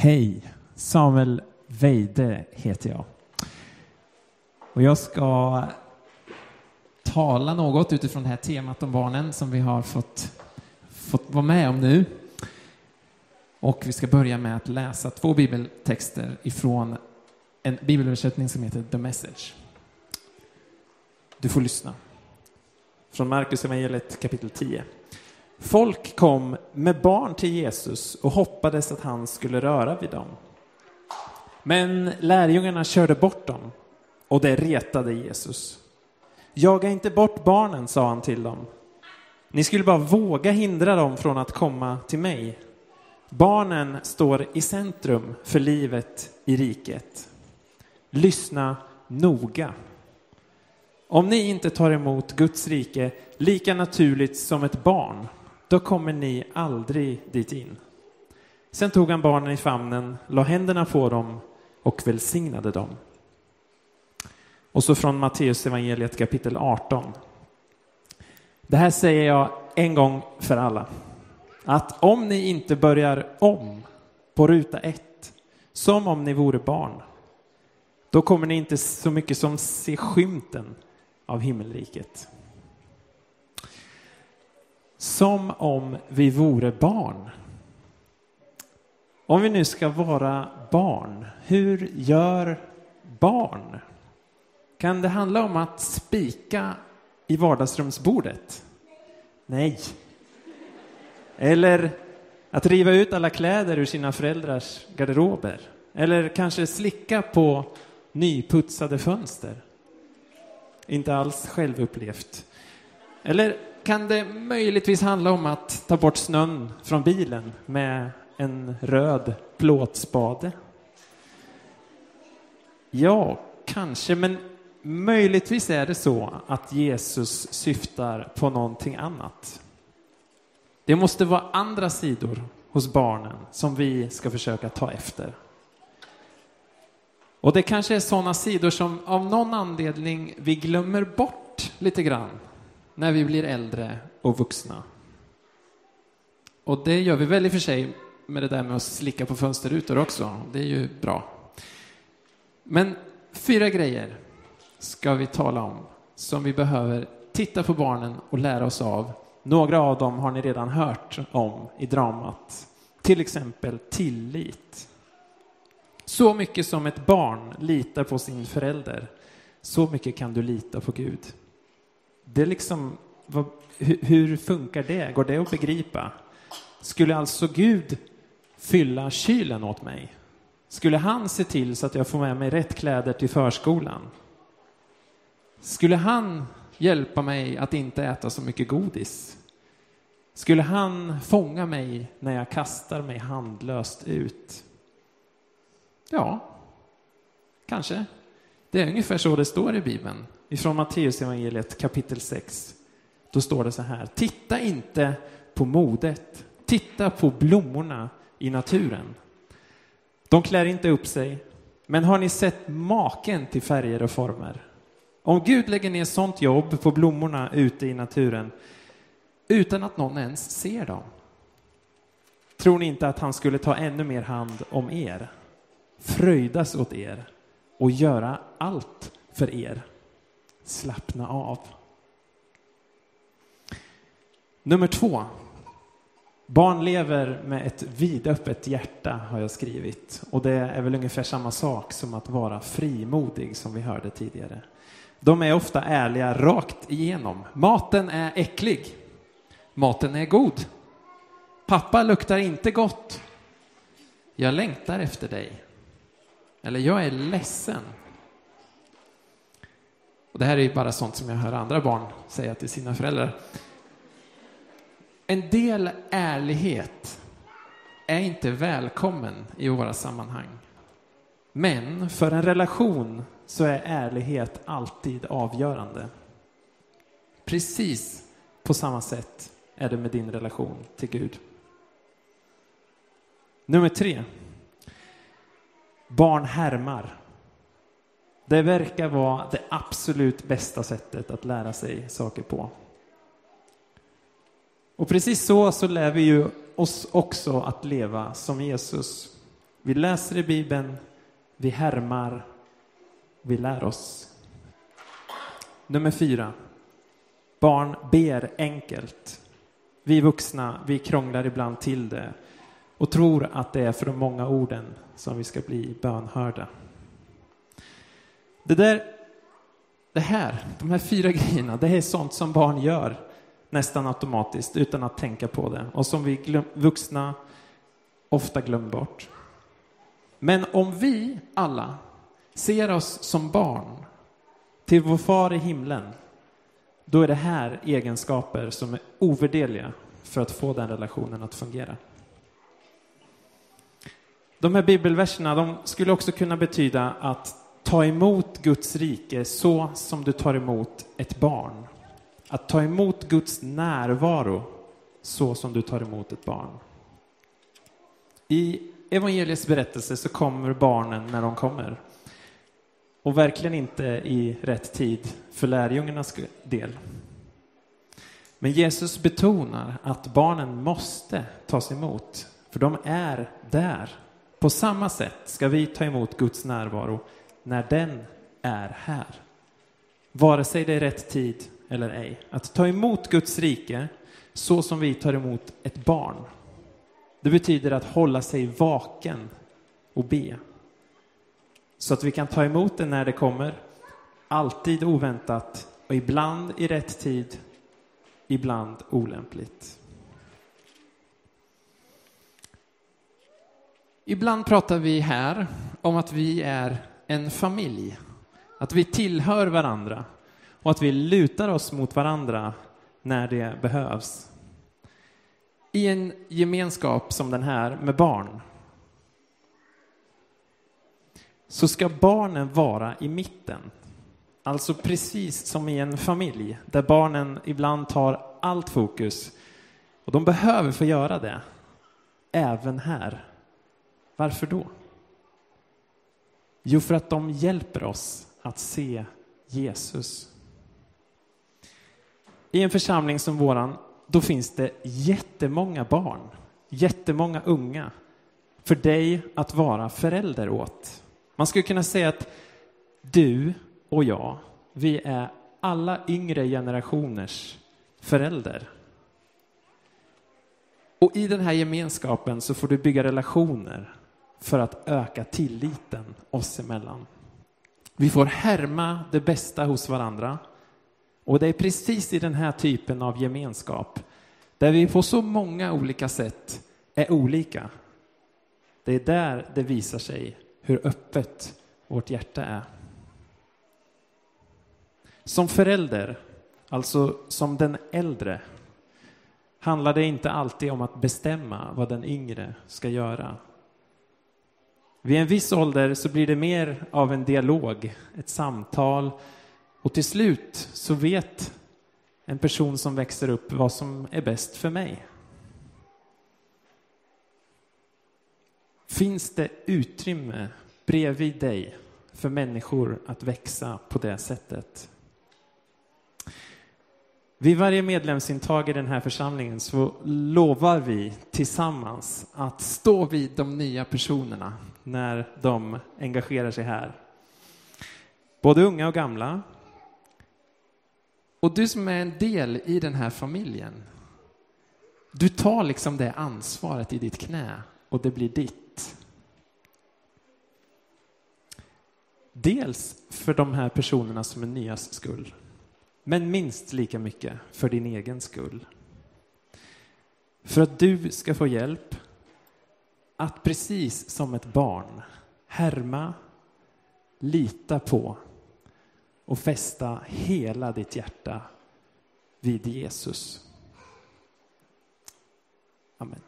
Hej! Samuel Weide heter jag. Och jag ska tala något utifrån det här temat om barnen som vi har fått, fått vara med om nu. Och vi ska börja med att läsa två bibeltexter ifrån en bibelöversättning som heter The Message. Du får lyssna. Från Markus evangeliet kapitel 10. Folk kom med barn till Jesus och hoppades att han skulle röra vid dem. Men lärjungarna körde bort dem och det retade Jesus. Jaga inte bort barnen, sa han till dem. Ni skulle bara våga hindra dem från att komma till mig. Barnen står i centrum för livet i riket. Lyssna noga. Om ni inte tar emot Guds rike lika naturligt som ett barn, då kommer ni aldrig dit in. Sen tog han barnen i famnen, la händerna på dem och välsignade dem. Och så från Matteus evangeliet kapitel 18. Det här säger jag en gång för alla. Att om ni inte börjar om på ruta ett, som om ni vore barn, då kommer ni inte så mycket som se skymten av himmelriket. Som om vi vore barn. Om vi nu ska vara barn, hur gör barn? Kan det handla om att spika i vardagsrumsbordet? Nej. Eller att riva ut alla kläder ur sina föräldrars garderober? Eller kanske slicka på nyputsade fönster? Inte alls självupplevt. Eller kan det möjligtvis handla om att ta bort snön från bilen med en röd plåtspade? Ja, kanske, men möjligtvis är det så att Jesus syftar på någonting annat. Det måste vara andra sidor hos barnen som vi ska försöka ta efter. Och det kanske är sådana sidor som av någon anledning vi glömmer bort lite grann när vi blir äldre och vuxna. Och det gör vi väl i och för sig med det där med att slicka på fönsterrutor också. Det är ju bra. Men fyra grejer ska vi tala om som vi behöver titta på barnen och lära oss av. Några av dem har ni redan hört om i dramat. Till exempel tillit. Så mycket som ett barn litar på sin förälder, så mycket kan du lita på Gud. Det är liksom, vad, hur, hur funkar det? Går det att begripa? Skulle alltså Gud fylla kylen åt mig? Skulle han se till så att jag får med mig rätt kläder till förskolan? Skulle han hjälpa mig att inte äta så mycket godis? Skulle han fånga mig när jag kastar mig handlöst ut? Ja, kanske. Det är ungefär så det står i Bibeln. Ifrån Matteus evangeliet kapitel 6. Då står det så här. Titta inte på modet. Titta på blommorna i naturen. De klär inte upp sig. Men har ni sett maken till färger och former? Om Gud lägger ner sånt jobb på blommorna ute i naturen utan att någon ens ser dem. Tror ni inte att han skulle ta ännu mer hand om er? fröjdas åt er och göra allt för er. Slappna av. Nummer två. Barn lever med ett vidöppet hjärta, har jag skrivit. Och det är väl ungefär samma sak som att vara frimodig, som vi hörde tidigare. De är ofta ärliga rakt igenom. Maten är äcklig. Maten är god. Pappa luktar inte gott. Jag längtar efter dig. Eller jag är ledsen. Och det här är ju bara sånt som jag hör andra barn säga till sina föräldrar. En del ärlighet är inte välkommen i våra sammanhang. Men för en relation så är ärlighet alltid avgörande. Precis på samma sätt är det med din relation till Gud. Nummer tre. Barn härmar. Det verkar vara det absolut bästa sättet att lära sig saker på. Och precis så, så lär vi ju oss också att leva som Jesus. Vi läser i Bibeln, vi härmar, vi lär oss. Nummer fyra. Barn ber enkelt. Vi vuxna, vi krånglar ibland till det och tror att det är för de många orden som vi ska bli bönhörda. Det där, det här, de här fyra grejerna, det är sånt som barn gör nästan automatiskt utan att tänka på det och som vi glöm, vuxna ofta glömmer bort. Men om vi alla ser oss som barn till vår far i himlen, då är det här egenskaper som är ovärderliga för att få den relationen att fungera. De här bibelverserna de skulle också kunna betyda att ta emot Guds rike så som du tar emot ett barn. Att ta emot Guds närvaro så som du tar emot ett barn. I evangeliets berättelse så kommer barnen när de kommer. Och verkligen inte i rätt tid för lärjungarnas del. Men Jesus betonar att barnen måste tas emot, för de är där. På samma sätt ska vi ta emot Guds närvaro när den är här. Vare sig det är rätt tid eller ej. Att ta emot Guds rike så som vi tar emot ett barn. Det betyder att hålla sig vaken och be. Så att vi kan ta emot det när det kommer, alltid oväntat och ibland i rätt tid, ibland olämpligt. Ibland pratar vi här om att vi är en familj, att vi tillhör varandra och att vi lutar oss mot varandra när det behövs. I en gemenskap som den här med barn så ska barnen vara i mitten. Alltså precis som i en familj där barnen ibland tar allt fokus. Och de behöver få göra det, även här. Varför då? Jo, för att de hjälper oss att se Jesus. I en församling som våran, då finns det jättemånga barn, jättemånga unga för dig att vara förälder åt. Man skulle kunna säga att du och jag, vi är alla yngre generationers förälder. Och i den här gemenskapen så får du bygga relationer för att öka tilliten oss emellan. Vi får härma det bästa hos varandra. Och det är precis i den här typen av gemenskap, där vi på så många olika sätt är olika. Det är där det visar sig hur öppet vårt hjärta är. Som förälder, alltså som den äldre, handlar det inte alltid om att bestämma vad den yngre ska göra. Vid en viss ålder så blir det mer av en dialog, ett samtal och till slut så vet en person som växer upp vad som är bäst för mig. Finns det utrymme bredvid dig för människor att växa på det sättet? Vid varje medlemsintag i den här församlingen så lovar vi tillsammans att stå vid de nya personerna när de engagerar sig här. Både unga och gamla. Och du som är en del i den här familjen, du tar liksom det ansvaret i ditt knä och det blir ditt. Dels för de här personerna som är nyas skull, men minst lika mycket för din egen skull. För att du ska få hjälp att precis som ett barn härma, lita på och fästa hela ditt hjärta vid Jesus. Amen.